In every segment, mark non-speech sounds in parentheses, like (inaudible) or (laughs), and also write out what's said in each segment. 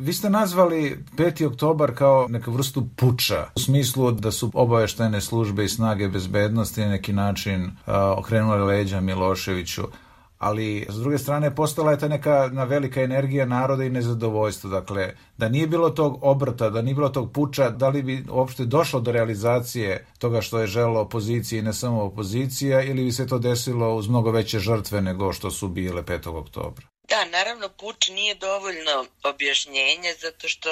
Vi ste nazvali 5. oktobar kao neku vrstu puča, u smislu da su obaveštene službe i snage bezbednosti na neki način a, okrenule leđa Miloševiću ali s druge strane postala je ta neka na velika energija naroda i nezadovoljstvo. Dakle, da nije bilo tog obrta, da nije bilo tog puča, da li bi uopšte došlo do realizacije toga što je želo opozicija i ne samo opozicija ili bi se to desilo uz mnogo veće žrtve nego što su bile 5. oktobra? Da, naravno puč nije dovoljno objašnjenje zato što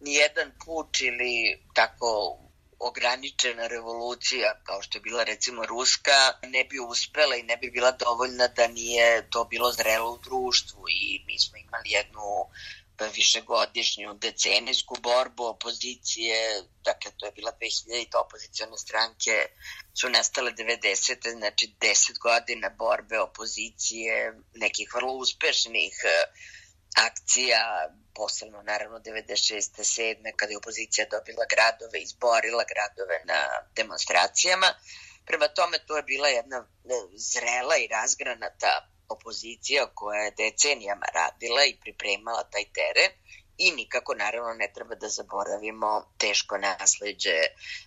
nijedan puč ili tako ograničena revolucija kao što je bila recimo ruska ne bi uspela i ne bi bila dovoljna da nije to bilo zrelo u društvu. I mi smo imali jednu višegodišnju decenijsku borbu opozicije, dakle to je bila 2000 opozicione stranke su nastale 90. znači 10 godina borbe opozicije, nekih vrlo uspešnih akcija, posebno naravno 96. 7. kada je opozicija dobila gradove, izborila gradove na demonstracijama. Prema tome to je bila jedna e, zrela i razgranata opozicija koja je decenijama radila i pripremala taj teren i nikako naravno ne treba da zaboravimo teško nasleđe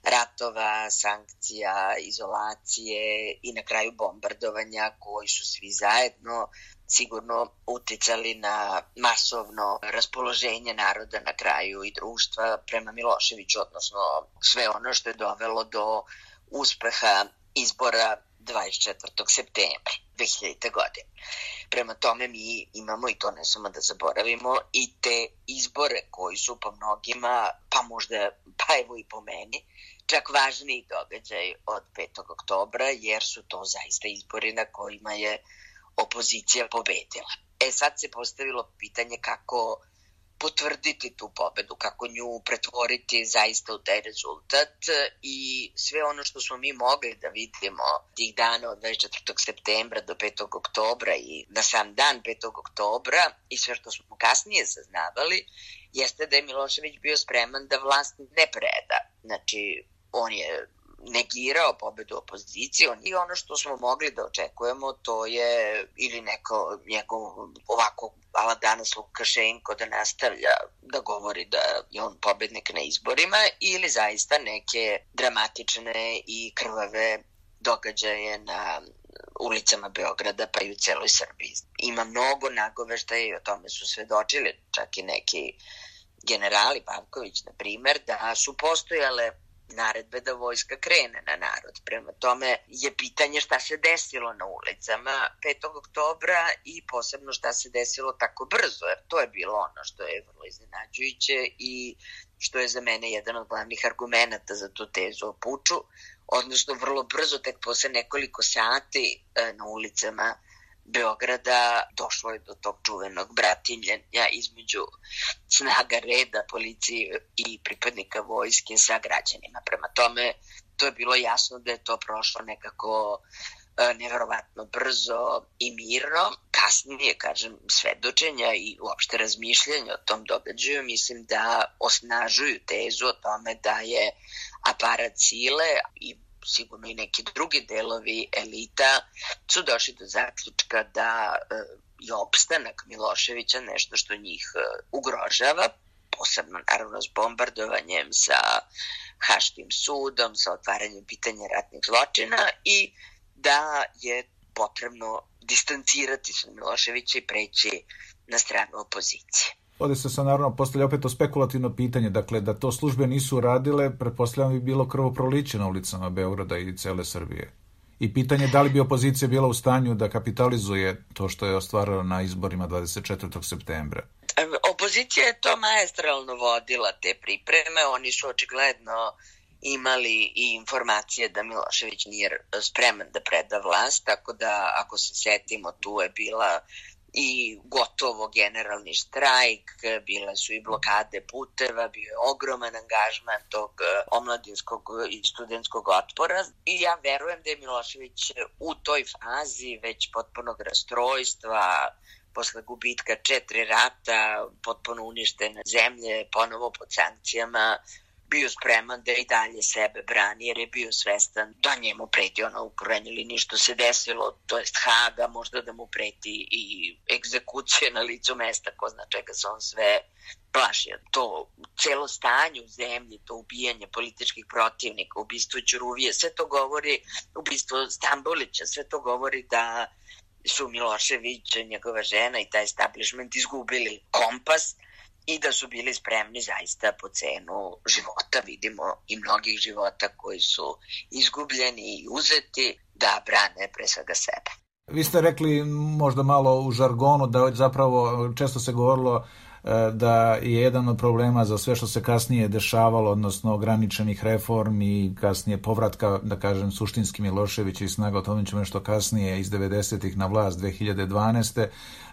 ratova, sankcija, izolacije i na kraju bombardovanja koji su svi zajedno sigurno uticali na masovno raspoloženje naroda na kraju i društva prema Miloševiću, odnosno sve ono što je dovelo do uspeha izbora 24. septembra 2000. godine. Prema tome mi imamo, i to ne samo da zaboravimo, i te izbore koji su po mnogima, pa možda, pa evo i po meni, čak važniji događaj od 5. oktobra, jer su to zaista izbori na kojima je opozicija pobedila. E sad se postavilo pitanje kako potvrditi tu pobedu, kako nju pretvoriti zaista u taj rezultat i sve ono što smo mi mogli da vidimo tih dana od 24. septembra do 5. oktobra i na sam dan 5. oktobra i sve što smo kasnije saznavali jeste da je Milošević bio spreman da vlast ne preda. Znači, on je negirao pobedu opozicije i ono što smo mogli da očekujemo to je ili neko njegov ovako ala danas Lukašenko da nastavlja da govori da je on pobednik na izborima ili zaista neke dramatične i krvave događaje na ulicama Beograda pa i u celoj Srbiji. Ima mnogo nagoveštaja i o tome su svedočili čak i neki generali Pavković, na primer, da su postojale naredbe da vojska krene na narod. Prema tome je pitanje šta se desilo na ulicama 5. oktobra i posebno šta se desilo tako brzo, jer to je bilo ono što je vrlo iznenađujuće i što je za mene jedan od glavnih argumenta za tu tezu o puču, odnosno vrlo brzo, tek posle nekoliko sati e, na ulicama Beograda došlo je do tog čuvenog bratimljenja između snaga reda, policije i pripadnika vojske sa građanima. Prema tome, to je bilo jasno da je to prošlo nekako e, neverovatno brzo i mirno. Kasnije, kažem, svedočenja i uopšte razmišljanja o tom događaju mislim da osnažuju tezu o tome da je aparat sile i sigurno i neki drugi delovi elita su došli do zaključka da e, je opstanak Miloševića nešto što njih e, ugrožava, posebno naravno s bombardovanjem, sa Haškim sudom, sa otvaranjem pitanja ratnih zločina i da je potrebno distancirati se od Miloševića i preći na stranu opozicije. Ovde se sad naravno postavlja opet to spekulativno pitanje, dakle da to službe nisu radile, pretpostavljam bi bilo krvoproliće na ulicama Beograda i cele Srbije. I pitanje da li bi opozicija bila u stanju da kapitalizuje to što je ostvarala na izborima 24. septembra. Opozicija je to maestralno vodila te pripreme, oni su očigledno imali i informacije da Milošević nije spreman da preda vlast, tako da ako se setimo tu je bila i gotovo generalni štrajk, bile su i blokade puteva, bio je ogroman angažman tog e, omladinskog i studentskog otpora i ja verujem da je Milošević u toj fazi već potpunog rastrojstva, posle gubitka četiri rata, potpuno uništene zemlje, ponovo pod sankcijama, bio spreman da i dalje sebe brani, jer je bio svestan da njemu preti ono u krajnjoj liniji što se desilo, to jest Haga, možda da mu preti i egzekucije na licu mesta, ko zna čega se on sve plašio. To celo stanje u zemlji, to ubijanje političkih protivnika, ubistvo Ćuruvije, sve to govori, ubistvo Stambolića, sve to govori da su Milošević, njegova žena i taj establishment izgubili kompas i da su bili spremni zaista po cenu života, vidimo i mnogih života koji su izgubljeni i uzeti da brane pre svega sebe. Vi ste rekli možda malo u žargonu da zapravo često se govorilo E, da je jedan od problema za sve što se kasnije dešavalo, odnosno ograničenih reformi i kasnije povratka, da kažem, suštinski Milošević i snaga, o tome ćemo nešto kasnije iz 90-ih na vlast 2012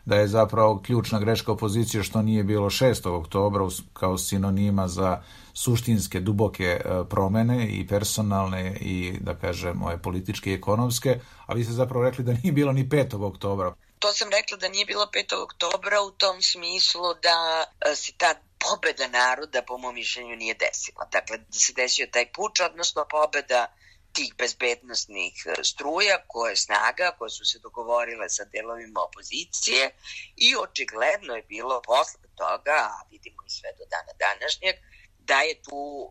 da je zapravo ključna greška opozicije što nije bilo 6. oktobra kao sinonima za suštinske, duboke e, promene i personalne i, da kažem, ove političke i ekonomske, a vi ste zapravo rekli da nije bilo ni 5. oktobra to sam rekla da nije bilo 5. oktobra u tom smislu da e, se ta pobeda naroda po mom mišljenju nije desila. Dakle, da se desio taj puč, odnosno pobeda tih bezbednostnih e, struja koje snaga, koje su se dogovorile sa delovima opozicije i očigledno je bilo posle toga, a vidimo i sve do dana današnjeg, da je tu e,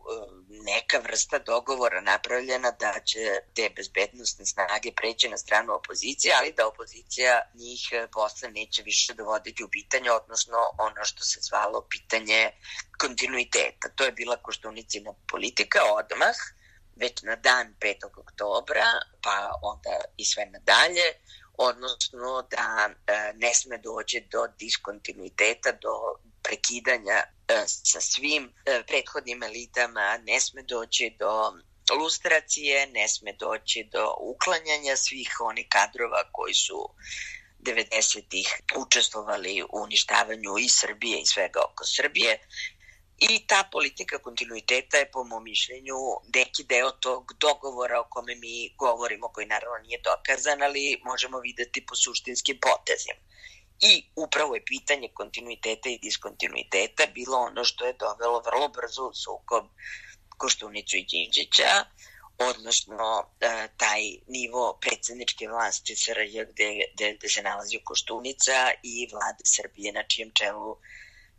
neka vrsta dogovora napravljena da će te bezbednostne snage preći na stranu opozicije, ali da opozicija njih e, posle neće više dovoditi u pitanje, odnosno ono što se zvalo pitanje kontinuiteta. To je bila koštunicina politika odmah, već na dan 5. oktobra, pa onda i sve nadalje, odnosno da e, ne sme doći do diskontinuiteta, do prekidanja e, sa svim e, prethodnim elitama, ne sme doći do lustracije, ne sme doći do uklanjanja svih onih kadrova koji su 90-ih učestvovali u uništavanju i Srbije i svega oko Srbije. I ta politika kontinuiteta je po mom mišljenju neki deo tog dogovora o kome mi govorimo, koji naravno nije dokazan, ali možemo videti po suštinskim potezima. I upravo je pitanje kontinuiteta i diskontinuiteta bilo ono što je dovelo vrlo brzo u sukob Koštunicu i Đinđića, odnosno e, taj nivo predsedničke vlasti SRJ gde, gde, gde se nalazi Koštunica i vlade Srbije na čijem čelu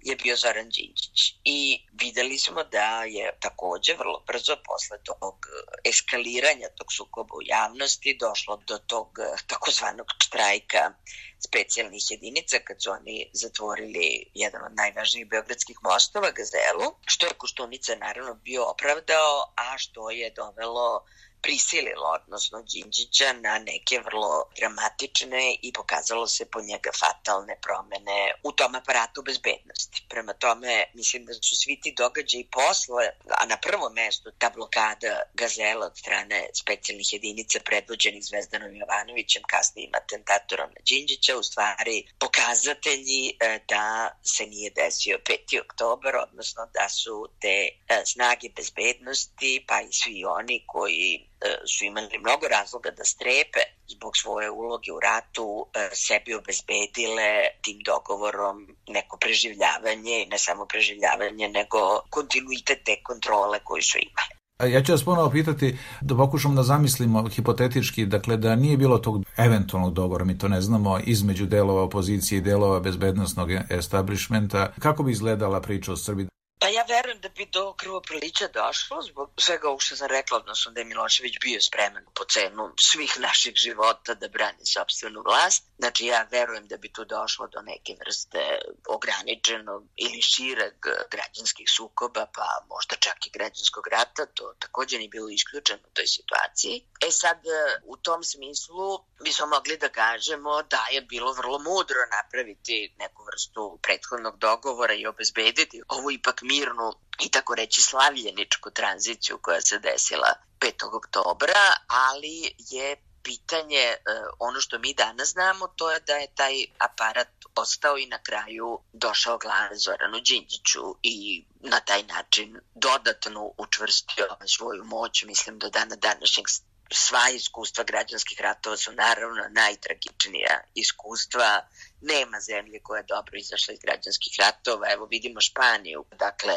je bio Zoran Đinđić. I videli smo da je takođe vrlo brzo posle tog eskaliranja tog sukoba u javnosti došlo do tog takozvanog štrajka specijalnih jedinica kad su oni zatvorili jedan od najvažnijih beogradskih mostova, Gazelu, što je Koštunica naravno bio opravdao, a što je dovelo prisililo, odnosno Đinđića, na neke vrlo dramatične i pokazalo se po njega fatalne promene u tom aparatu bezbednosti. Prema tome, mislim da su svi ti događaji posle, a na prvom mestu ta blokada Gazela od strane specijalnih jedinica predvođenih Zvezdanom Jovanovićem, kasnijim atentatorom na Đinđića, u stvari pokazatelji e, da se nije desio 5. oktober, odnosno da su te e, snage bezbednosti, pa i svi oni koji su imali mnogo razloga da strepe zbog svoje uloge u ratu, e, sebi obezbedile tim dogovorom neko preživljavanje i ne samo preživljavanje, nego kontinuitet te kontrole koju su imali. Ja ću vas ponovo pitati da pokušam da zamislimo hipotetički, dakle da nije bilo tog eventualnog dogovora, mi to ne znamo, između delova opozicije i delova bezbednostnog establishmenta. Kako bi izgledala priča o Srbiji? Pa ja verujem da bi do krvoprolića došlo zbog svega ovog što sam rekla, odnosno da je Milošević bio spreman po cenu svih naših života da brani sobstvenu vlast. Znači ja verujem da bi tu došlo do neke vrste ograničenog ili šireg građanskih sukoba, pa možda čak i građanskog rata, to takođe nije bilo isključeno u toj situaciji. E sad, u tom smislu bismo mogli da kažemo da je bilo vrlo mudro napraviti neku vrstu prethodnog dogovora i obezbediti ovu ipak mirnu i tako reći slavljeničku tranziciju koja se desila 5. oktobra, ali je pitanje, e, ono što mi danas znamo, to je da je taj aparat ostao i na kraju došao glave Zoranu Đinđiću i na taj način dodatno učvrstio svoju moć, mislim, do dana današnjeg sva iskustva građanskih ratova su naravno najtragičnija iskustva. Nema zemlje koja je dobro izašla iz građanskih ratova. Evo vidimo Španiju. Dakle,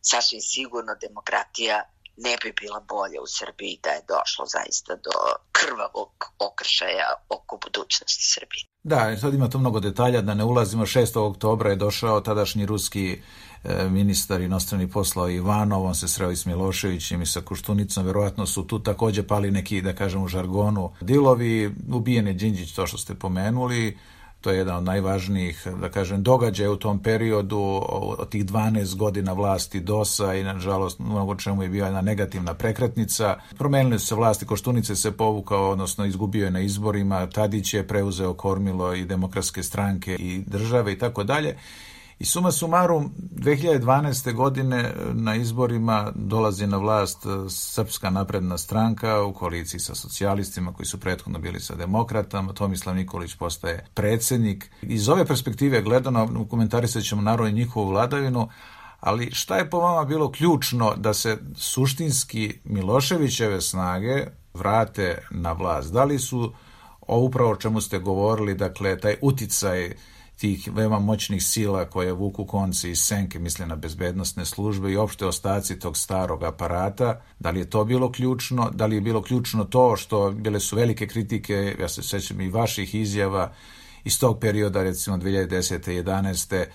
sasvim sigurno demokratija ne bi bila bolja u Srbiji da je došlo zaista do krvavog okršaja oko budućnosti Srbije. Da, sad ima to mnogo detalja, da ne ulazimo. 6. oktobra je došao tadašnji ruski e, ministar inostranih poslova Ivanov, on se sreo i s Miloševićem i sa Kuštunicom, verovatno su tu takođe pali neki, da kažem u žargonu, dilovi, ubijen je Đinđić, to što ste pomenuli, to je jedan od najvažnijih, da kažem, događaja u tom periodu od tih 12 godina vlasti DOS-a i nažalost mnogo čemu je bila jedna negativna prekretnica. Promenili su se vlasti, Koštunice se povukao, odnosno izgubio je na izborima, Tadić je preuzeo kormilo i demokratske stranke i države i tako dalje. I suma sumarum, 2012. godine na izborima dolazi na vlast e, Srpska napredna stranka u koaliciji sa socijalistima koji su prethodno bili sa demokratama. Tomislav Nikolić postaje predsednik. Iz ove perspektive gledano, komentarisat ćemo naravno i njihovu vladavinu, ali šta je po vama bilo ključno da se suštinski Miloševićeve snage vrate na vlast? Da li su upravo o čemu ste govorili, dakle, taj uticaj tih veoma moćnih sila koje vuku konci iz senke, misle na bezbednostne službe i opšte ostaci tog starog aparata. Da li je to bilo ključno? Da li je bilo ključno to što bile su velike kritike, ja se sećam i vaših izjava iz tog perioda, recimo 2010. 11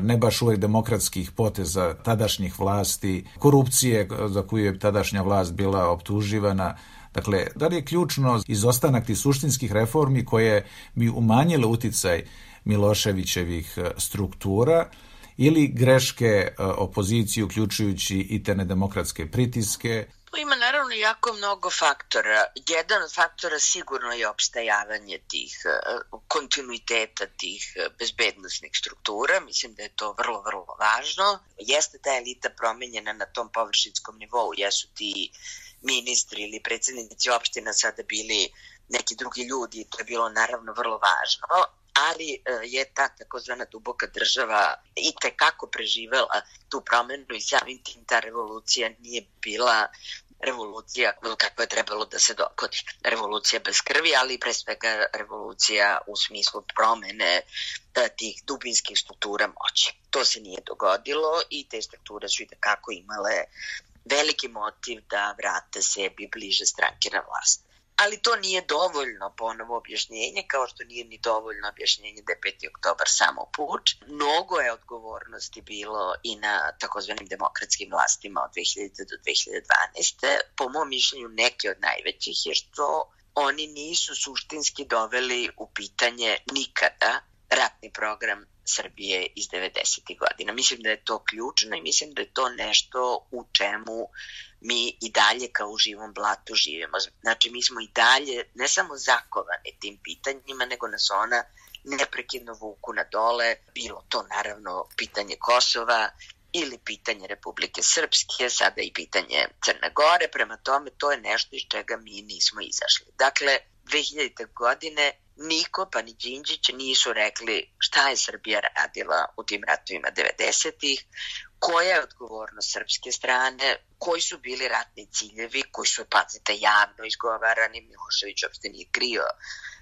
ne baš uvek demokratskih poteza tadašnjih vlasti, korupcije za koju je tadašnja vlast bila optuživana. Dakle, da li je ključno izostanak tih suštinskih reformi koje bi umanjile uticaj Miloševićevih e, struktura ili greške e, opozicije uključujući i te nedemokratske pritiske. Tu ima naravno jako mnogo faktora. Jedan od faktora sigurno je opstajavanje tih e, kontinuiteta tih bezbednostnih struktura. Mislim da je to vrlo, vrlo važno. Jeste ta elita promenjena na tom površinskom nivou, jesu ti ministri ili predsednici opština sada bili neki drugi ljudi, to je bilo naravno vrlo važno, ali e, je ta takozvana duboka država i tekako preživela tu promenu i samim tim ta revolucija nije bila revolucija kako je trebalo da se dogodi. Revolucija bez krvi, ali pre svega revolucija u smislu promene e, tih dubinskih struktura moći. To se nije dogodilo i te strukture su i takako imale veliki motiv da vrate sebi bliže stranke na vlast ali to nije dovoljno ponovo objašnjenje, kao što nije ni dovoljno objašnjenje da je 5. oktobar samo puč. Mnogo je odgovornosti bilo i na takozvanim demokratskim vlastima od 2000 do 2012. Po mom mišljenju neke od najvećih je što oni nisu suštinski doveli u pitanje nikada ratni program Srbije iz 90. godina. Mislim da je to ključno i mislim da je to nešto u čemu mi i dalje kao u živom blatu živimo. Znači, mi smo i dalje ne samo zakovani tim pitanjima, nego nas ona neprekidno vuku na dole, bilo to naravno pitanje Kosova ili pitanje Republike Srpske, sada i pitanje Crne Gore, prema tome to je nešto iz čega mi nismo izašli. Dakle, 2000. godine niko pa ni Đinđić nisu rekli šta je Srbija radila u tim ratovima 90-ih, koja je odgovornost srpske strane, koji su bili ratni ciljevi, koji su, pazite, javno izgovarani, Milošević uopšte nije krio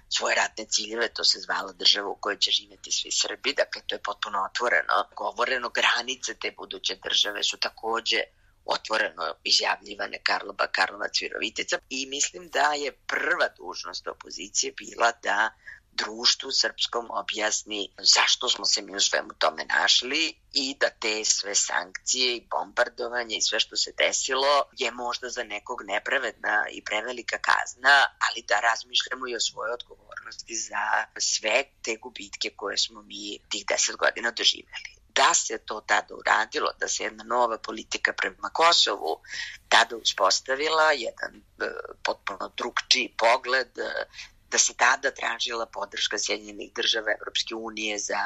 svoje ratne ciljeve, to se zvalo država u kojoj će živeti svi Srbi, dakle to je potpuno otvoreno. Govoreno granice te buduće države su takođe otvoreno izjavljivane Karloba, Karlovac, Virovitica i mislim da je prva dužnost opozicije bila da društvu srpskom objasni zašto smo se mi u svemu tome našli i da te sve sankcije i bombardovanje i sve što se desilo je možda za nekog nepravedna i prevelika kazna, ali da razmišljamo i o svojoj odgovornosti za sve te gubitke koje smo mi tih deset godina doživjeli da se to tada uradilo, da se jedna nova politika prema Kosovu tada uspostavila, jedan e, potpuno drugčiji pogled, e, da se tada tražila podrška Sjedinjenih država Evropske unije za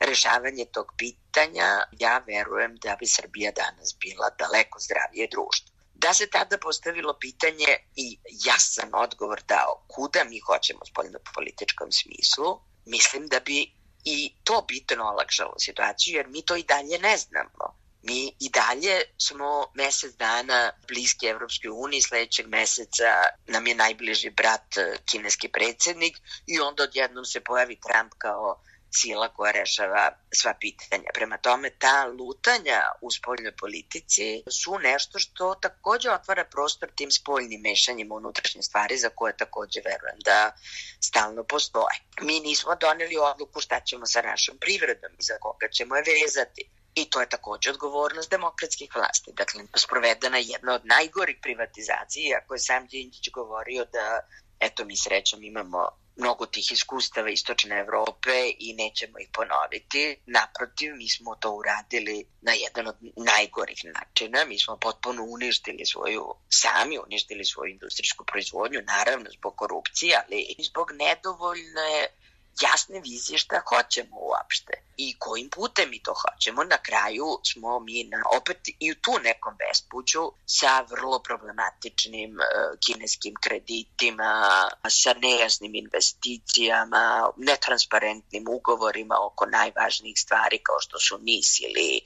rešavanje tog pitanja, ja verujem da bi Srbija danas bila daleko zdravije društvo. Da se tada postavilo pitanje i jasan odgovor dao kuda mi hoćemo spoljno političkom smislu, mislim da bi i to bitno olakšalo situaciju jer mi to i dalje ne znamo. Mi i dalje smo mesec dana bliski Evropskoj uniji, sledećeg meseca nam je najbliži brat eh, kineski predsednik i onda odjednom se pojavi Trump kao sila koja rešava sva pitanja. Prema tome, ta lutanja u spoljnoj politici su nešto što takođe otvara prostor tim spoljnim mešanjima unutrašnje stvari za koje takođe verujem da stalno postoje. Mi nismo doneli odluku šta ćemo sa našom privredom i za koga ćemo je vezati I to je takođe odgovornost demokratskih vlasti. Dakle, sprovedena je jedna od najgorih privatizacija, ako je sam Đinđić govorio da, eto, mi srećom imamo mnogo tih iskustava istočne Evrope i nećemo ih ponoviti. Naprotiv, mi smo to uradili na jedan od najgorih načina. Mi smo potpuno uništili svoju, sami uništili svoju industrijsku proizvodnju, naravno zbog korupcije, ali i zbog nedovoljne jasne vizije šta hoćemo uopšte i kojim putem mi to hoćemo. Na kraju smo mi na, opet i u tu nekom bespuću sa vrlo problematičnim uh, kineskim kreditima, sa nejasnim investicijama, netransparentnim ugovorima oko najvažnijih stvari kao što su NIS ili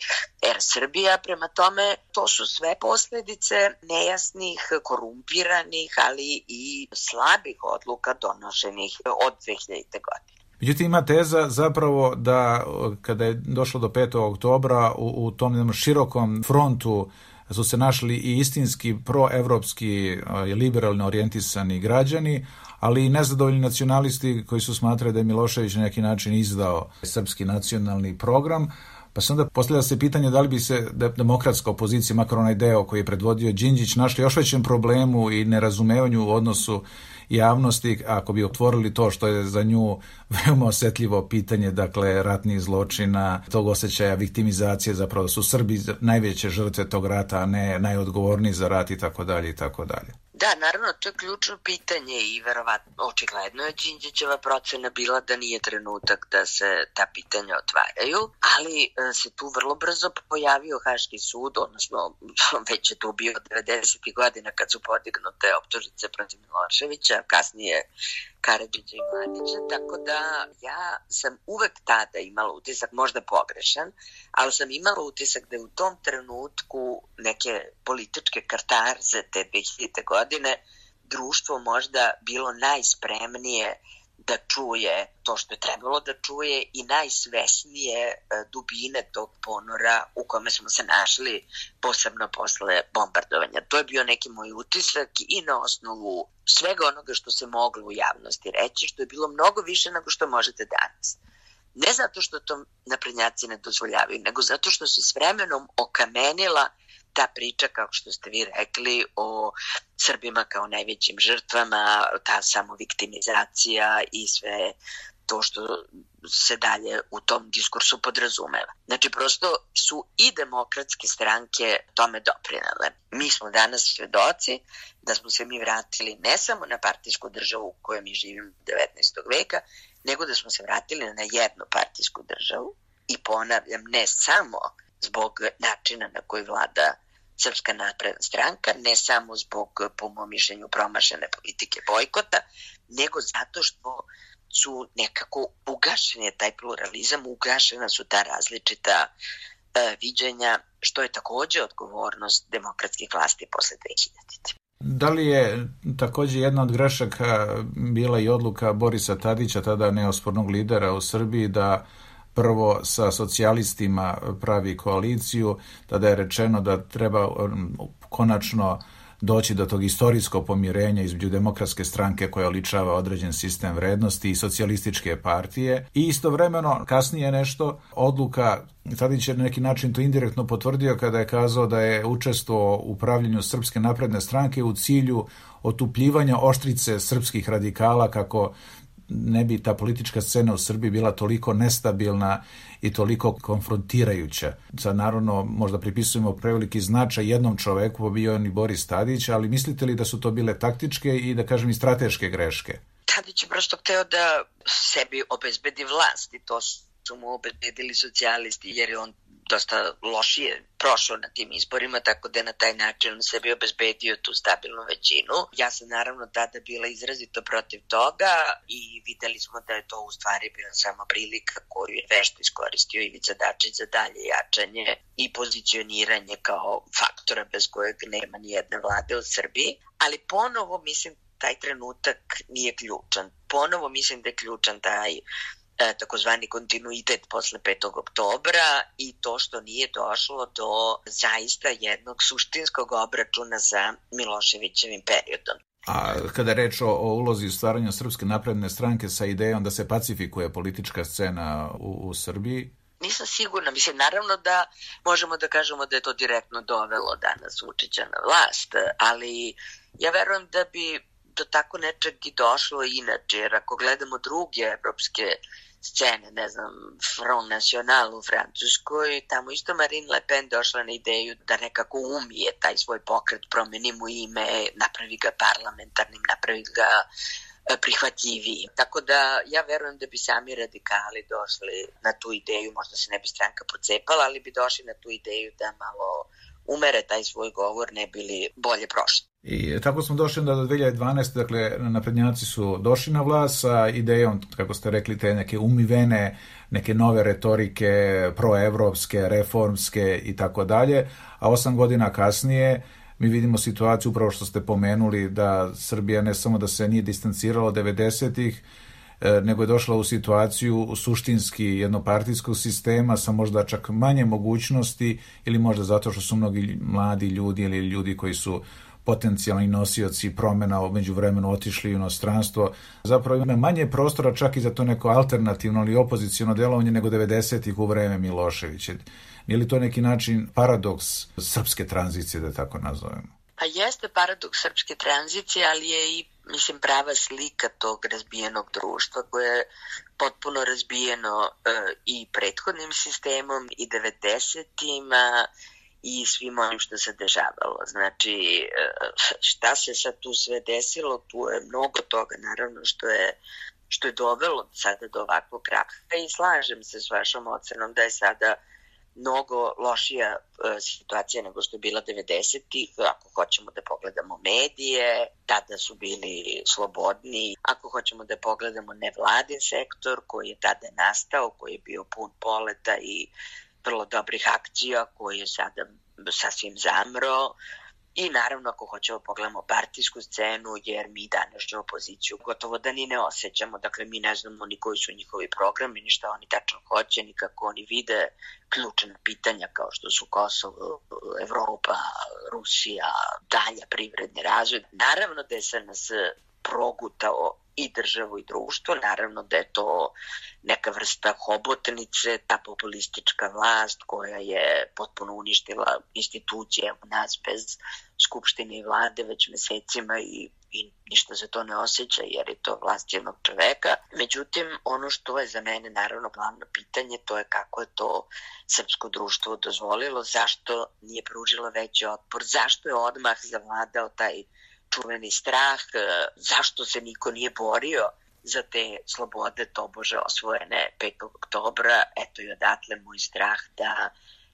Air Srbija. Prema tome, to su sve posledice nejasnih, korumpiranih, ali i slabih odluka donošenih od 2000. godine. Međutim, ima teza zapravo da kada je došlo do 5. oktobra u, u tom širokom frontu su se našli i istinski proevropski i liberalno orijentisani građani, ali i nezadovoljni nacionalisti koji su smatrali da je Milošević na neki način izdao srpski nacionalni program, Pa se onda postavlja se pitanje da li bi se demokratska opozicija, makar onaj deo koji je predvodio Đinđić, našli još većem problemu i nerazumevanju u odnosu javnosti ako bi otvorili to što je za nju veoma osetljivo pitanje, dakle ratnih zločina, tog osjećaja viktimizacije, zapravo su Srbi najveće žrtve tog rata, a ne najodgovorniji za rat i tako dalje i tako dalje. Da, naravno, to je ključno pitanje i verovatno, očigledno je Đinđićeva procena bila da nije trenutak da se ta pitanja otvaraju, ali e, se tu vrlo brzo pojavio Haški sud, odnosno (laughs) već je tu bio 90. godina kad su podignute optužnice protiv Miloševića, kasnije Karadžića i Mladića, tako da ja sam uvek tada imala utisak, možda pogrešan, ali sam imala utisak da je u tom trenutku neke političke kartarze te 2000. godine društvo možda bilo najspremnije da čuje to što je trebalo da čuje i najsvesnije e, dubine tog ponora u kome smo se našli posebno posle bombardovanja. To je bio neki moj utisak i na osnovu svega onoga što se moglo u javnosti reći, što je bilo mnogo više nego što možete danas. Ne zato što to naprednjaci ne dozvoljavaju, nego zato što se s vremenom okamenila ta priča, kao što ste vi rekli, o Srbima kao najvećim žrtvama, ta samoviktimizacija i sve to što se dalje u tom diskursu podrazumeva. Znači, prosto su i demokratske stranke tome doprinale. Mi smo danas svedoci da smo se mi vratili ne samo na partijsku državu u kojoj mi živimo 19. veka, nego da smo se vratili na jednu partijsku državu i ponavljam, ne samo zbog načina na koji vlada Srpska napredna stranka, ne samo zbog, po mom mišljenju, promašene politike bojkota, nego zato što su nekako ugašen taj pluralizam, ugašena su ta različita e, viđenja, što je takođe odgovornost demokratskih vlasti posle 2000. Da li je takođe jedna od grešaka bila i odluka Borisa Tadića, tada neospornog lidera u Srbiji, da prvo sa socijalistima pravi koaliciju, tada je rečeno da treba um, konačno doći do tog istorijskog pomirenja između demokratske stranke koja oličava određen sistem vrednosti i socijalističke partije. I istovremeno kasnije nešto odluka Tadić je na neki način to indirektno potvrdio kada je kazao da je učestvo u upravljanju Srpske napredne stranke u cilju otupljivanja oštrice srpskih radikala kako ne bi ta politička scena u Srbiji bila toliko nestabilna i toliko konfrontirajuća. Sad naravno možda pripisujemo preveliki značaj jednom čoveku, pa bio on i Boris Tadić, ali mislite li da su to bile taktičke i da kažem i strateške greške? Tadić je prosto hteo da sebi obezbedi vlast i to su mu obezbedili socijalisti jer je on dosta lošije prošao na tim izborima, tako da je na taj način sebi obezbedio tu stabilnu većinu. Ja sam naravno tada bila izrazito protiv toga i videli smo da je to u stvari bila samo prilika koju je vešto iskoristio Ivica Dačić za dalje jačanje i pozicioniranje kao faktora bez kojeg nema ni jedne vlade u Srbiji. Ali ponovo mislim taj trenutak nije ključan. Ponovo mislim da je ključan taj takozvani kontinuitet posle 5. oktobra i to što nije došlo do zaista jednog suštinskog obračuna sa Miloševićevim periodom. A kada reč o, o ulozi u stvaranju Srpske napredne stranke sa idejom da se pacifikuje politička scena u, u Srbiji? nisam sigurna. Mislim, naravno da možemo da kažemo da je to direktno dovelo danas Vučića na vlast, ali ja verujem da bi do tako nečeg i došlo inače, jer ako gledamo druge evropske scene, ne znam, Front National u Francuskoj, tamo isto Marine Le Pen došla na ideju da nekako umije taj svoj pokret, promeni mu ime, napravi ga parlamentarnim, napravi ga e, prihvatljiviji. Tako da ja verujem da bi sami radikali došli na tu ideju, možda se ne bi stranka pocepala, ali bi došli na tu ideju da malo umere taj svoj govor, ne bili bolje prošli. I tako smo došli do 2012. Dakle, naprednjaci su došli na vlast sa idejom, kako ste rekli, te neke umivene, neke nove retorike, proevropske, reformske i tako dalje, a osam godina kasnije mi vidimo situaciju, upravo što ste pomenuli, da Srbija ne samo da se nije distancirala od 90-ih, e, nego je došla u situaciju suštinski jednopartijskog sistema sa možda čak manje mogućnosti ili možda zato što su mnogi mladi ljudi ili ljudi koji su potencijalni nosioci promena među vremenu otišli u inostranstvo. Zapravo ima manje prostora čak i za to neko alternativno ili opozicijono delovanje nego 90-ih u vreme Miloševića. Nije li to neki način paradoks srpske tranzicije, da tako nazovemo? Pa jeste paradoks srpske tranzicije, ali je i mislim, prava slika tog razbijenog društva koje je potpuno razbijeno e, i prethodnim sistemom i 90-ima i svim onim što se dešavalo. Znači, e, šta se sad tu sve desilo, tu je mnogo toga, naravno, što je što je dovelo sada do ovakvog kraha i slažem se s vašom ocenom da je sada mnogo lošija e, situacija nego što je bila 90-ih, ako hoćemo da pogledamo medije, tada su bili slobodni, ako hoćemo da pogledamo nevladin sektor koji je tada nastao, koji je bio pun poleta i vrlo dobrih akcija koji je sada sasvim zamro i naravno ako hoćemo pogledamo partijsku scenu jer mi današnju opoziciju gotovo da ni ne osjećamo, dakle mi ne znamo ni koji su njihovi programi, ni šta oni tačno hoće, ni kako oni vide ključna pitanja kao što su Kosovo, Evropa, Rusija, dalja privredni razvoj. Naravno da je SNS progutao i državu i društvo. Naravno da je to neka vrsta hobotnice, ta populistička vlast koja je potpuno uništila institucije u nas bez skupštine i vlade već mesecima i, i ništa se to ne osjeća jer je to vlast jednog čoveka. Međutim, ono što je za mene naravno glavno pitanje to je kako je to srpsko društvo dozvolilo, zašto nije pružilo veći otpor, zašto je odmah zavladao taj čuveni strah, e, zašto se niko nije borio za te slobode tobože osvojene 5. oktobra, eto i odatle moj strah da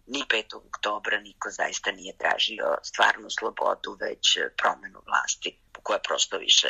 ni 5. oktobra niko zaista nije tražio stvarnu slobodu, već promenu vlasti koja prosto više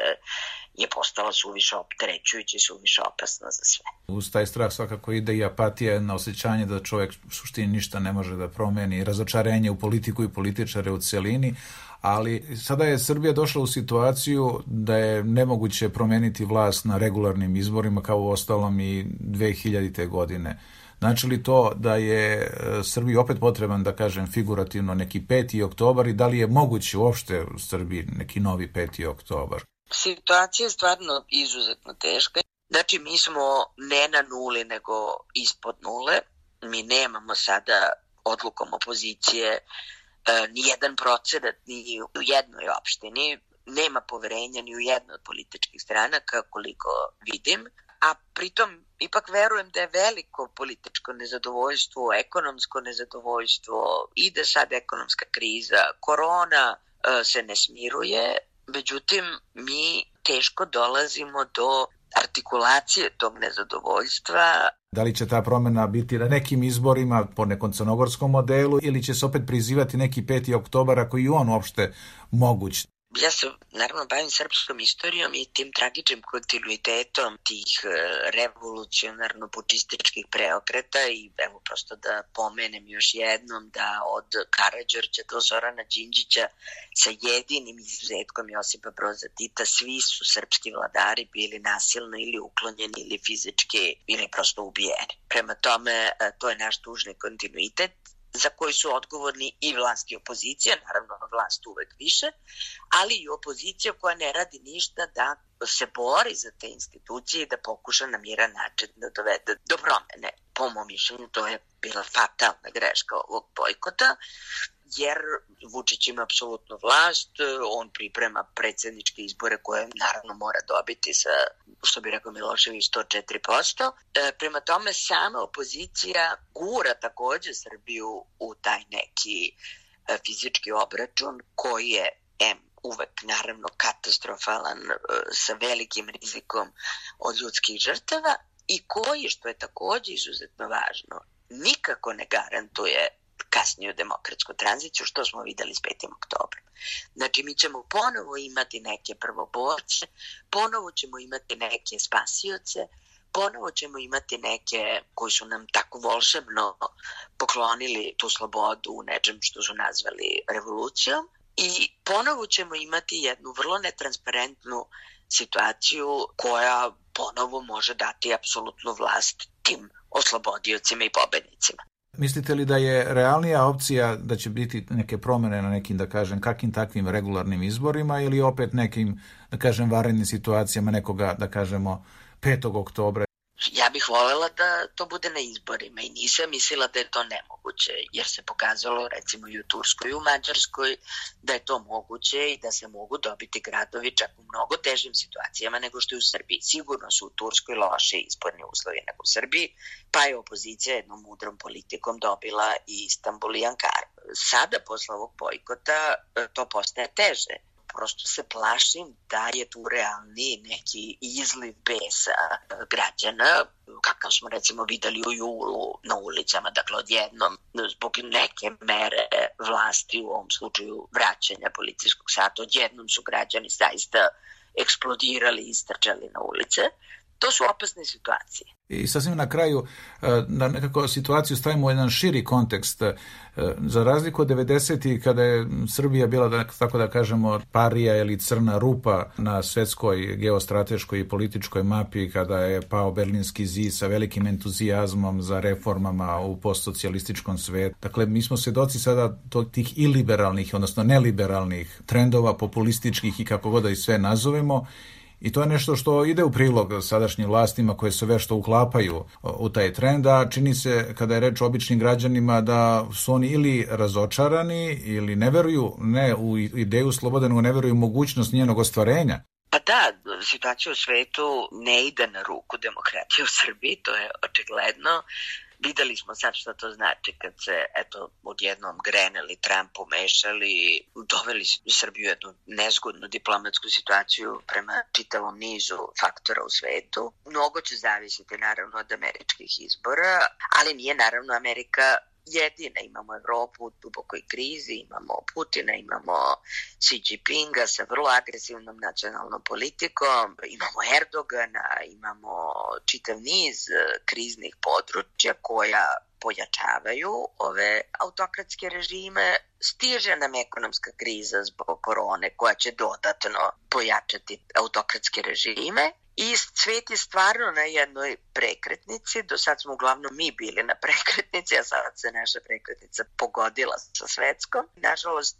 je postala suviše opterećujuća i suviše opasna za sve. Uz taj strah svakako ide i apatija na osjećanje da čovjek u suštini ništa ne može da promeni, razočarenje u politiku i političare u celini, ali sada je Srbija došla u situaciju da je nemoguće promeniti vlast na regularnim izborima kao u ostalom i 2000. godine. Znači li to da je e, Srbiji opet potreban, da kažem figurativno, neki 5. oktobar i da li je moguće uopšte u Srbiji neki novi 5. oktobar? Situacija je stvarno izuzetno teška. Znači mi smo ne na nuli nego ispod nule. Mi nemamo sada odlukom opozicije ni jedan procenat ni u jednoj opštini, nema poverenja ni u jednoj od političkih stranaka koliko vidim, a pritom ipak verujem da je veliko političko nezadovoljstvo, ekonomsko nezadovoljstvo, ide sad ekonomska kriza, korona e, se ne smiruje, međutim mi teško dolazimo do artikulacije tog nezadovoljstva. Da li će ta promena biti na nekim izborima po nekom crnogorskom modelu ili će se opet prizivati neki 5. oktobar ako i on uopšte moguć? Ja se naravno bavim srpskom istorijom i tim tragičnim kontinuitetom tih e, revolucionarno-pučističkih preokreta i evo prosto da pomenem još jednom da od Karadžorđa do Zorana Đinđića sa jedinim izuzetkom Josipa Broza Tita svi su srpski vladari bili nasilno ili uklonjeni ili fizički ili prosto ubijeni. Prema tome e, to je naš tužni kontinuitet za koji su odgovorni i vlast i opozicija, naravno vlast uvek više, ali i opozicija koja ne radi ništa da se bori za te institucije i da pokuša na miran način da dovede do promene. po mom mišljenju, to je bila fatalna greška ovog bojkota, jer Vučić ima apsolutnu vlast, on priprema predsedničke izbore koje naravno mora dobiti sa, što bi rekao Milošević, 104%. E, prema tome, sama opozicija gura takođe Srbiju u taj neki e, fizički obračun koji je M uvek naravno katastrofalan e, sa velikim rizikom od ljudskih žrtava i koji, što je takođe izuzetno važno, nikako ne garantuje kasniju demokratsku tranziciju, što smo videli s 5. oktobrom. Znači, mi ćemo ponovo imati neke prvoborce, ponovo ćemo imati neke spasioce, ponovo ćemo imati neke koji su nam tako volšebno poklonili tu slobodu u nečem što su nazvali revolucijom i ponovo ćemo imati jednu vrlo netransparentnu situaciju koja ponovo može dati apsolutnu vlast tim oslobodiocima i pobednicima. Mislite li da je realnija opcija da će biti neke promene na nekim, da kažem, kakim takvim regularnim izborima ili opet nekim, da kažem, varenim situacijama nekoga, da kažemo, 5. oktobra Ja bih volela da to bude na izborima i nisam mislila da je to nemoguće, jer se pokazalo recimo i u Turskoj i u Mađarskoj da je to moguće i da se mogu dobiti gradovi čak u mnogo težim situacijama nego što je u Srbiji. Sigurno su u Turskoj loše izborni uslovi nego u Srbiji, pa je opozicija jednom mudrom politikom dobila i Istanbul i Ankara. Sada, posle ovog bojkota, to postaje teže prosto se plašim da je tu realni neki izliv besa građana, kakav smo recimo videli u julu na ulicama, dakle odjednom zbog neke mere vlasti, u ovom slučaju vraćanja policijskog sata, odjednom su građani zaista eksplodirali i istrčali na ulice. To su opasne situacije. I sasvim na kraju, da nekako situaciju stavimo u jedan širi kontekst. E, za razliku od 90. kada je Srbija bila, da, tako da kažemo, parija ili crna rupa na svetskoj geostrateškoj i političkoj mapi, kada je pao Berlinski zid sa velikim entuzijazmom za reformama u postsocijalističkom svetu. Dakle, mi smo svedoci sada tih iliberalnih, odnosno neliberalnih trendova, populističkih i kako god da i sve nazovemo I to je nešto što ide u prilog sadašnjim vlastima koje se vešto uklapaju u taj trend, a čini se kada je reč o običnim građanima da su oni ili razočarani ili ne veruju ne u ideju slobode, nego ne veruju u mogućnost njenog ostvarenja. Pa da, situacija u svetu ne ide na ruku demokratije u Srbiji, to je očigledno. Videli smo sad šta to znači kad se, eto, odjednom greneli, Trump umešali, doveli Srbiju jednu nezgodnu diplomatsku situaciju prema čitavom nizu faktora u svetu. Mnogo će zavisiti naravno od američkih izbora, ali nije naravno Amerika jedina. Imamo Evropu u dubokoj krizi, imamo Putina, imamo Xi Jinpinga sa vrlo agresivnom nacionalnom politikom, imamo Erdogana, imamo čitav niz e, kriznih područja koja pojačavaju ove autokratske režime. Stiže nam ekonomska kriza zbog korone koja će dodatno pojačati autokratske režime I svet je stvarno na jednoj prekretnici, do sad smo uglavnom mi bili na prekretnici, a sad se naša prekretnica pogodila sa svetskom. Nažalost,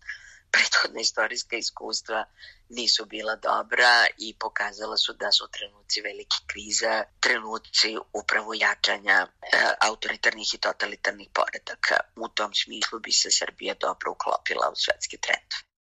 prethodne istorijska iskustva nisu bila dobra i pokazala su da su trenuci velike kriza, trenuci upravo jačanja e, autoritarnih i totalitarnih poredaka. U tom smislu bi se Srbija dobro uklopila u svetski trend.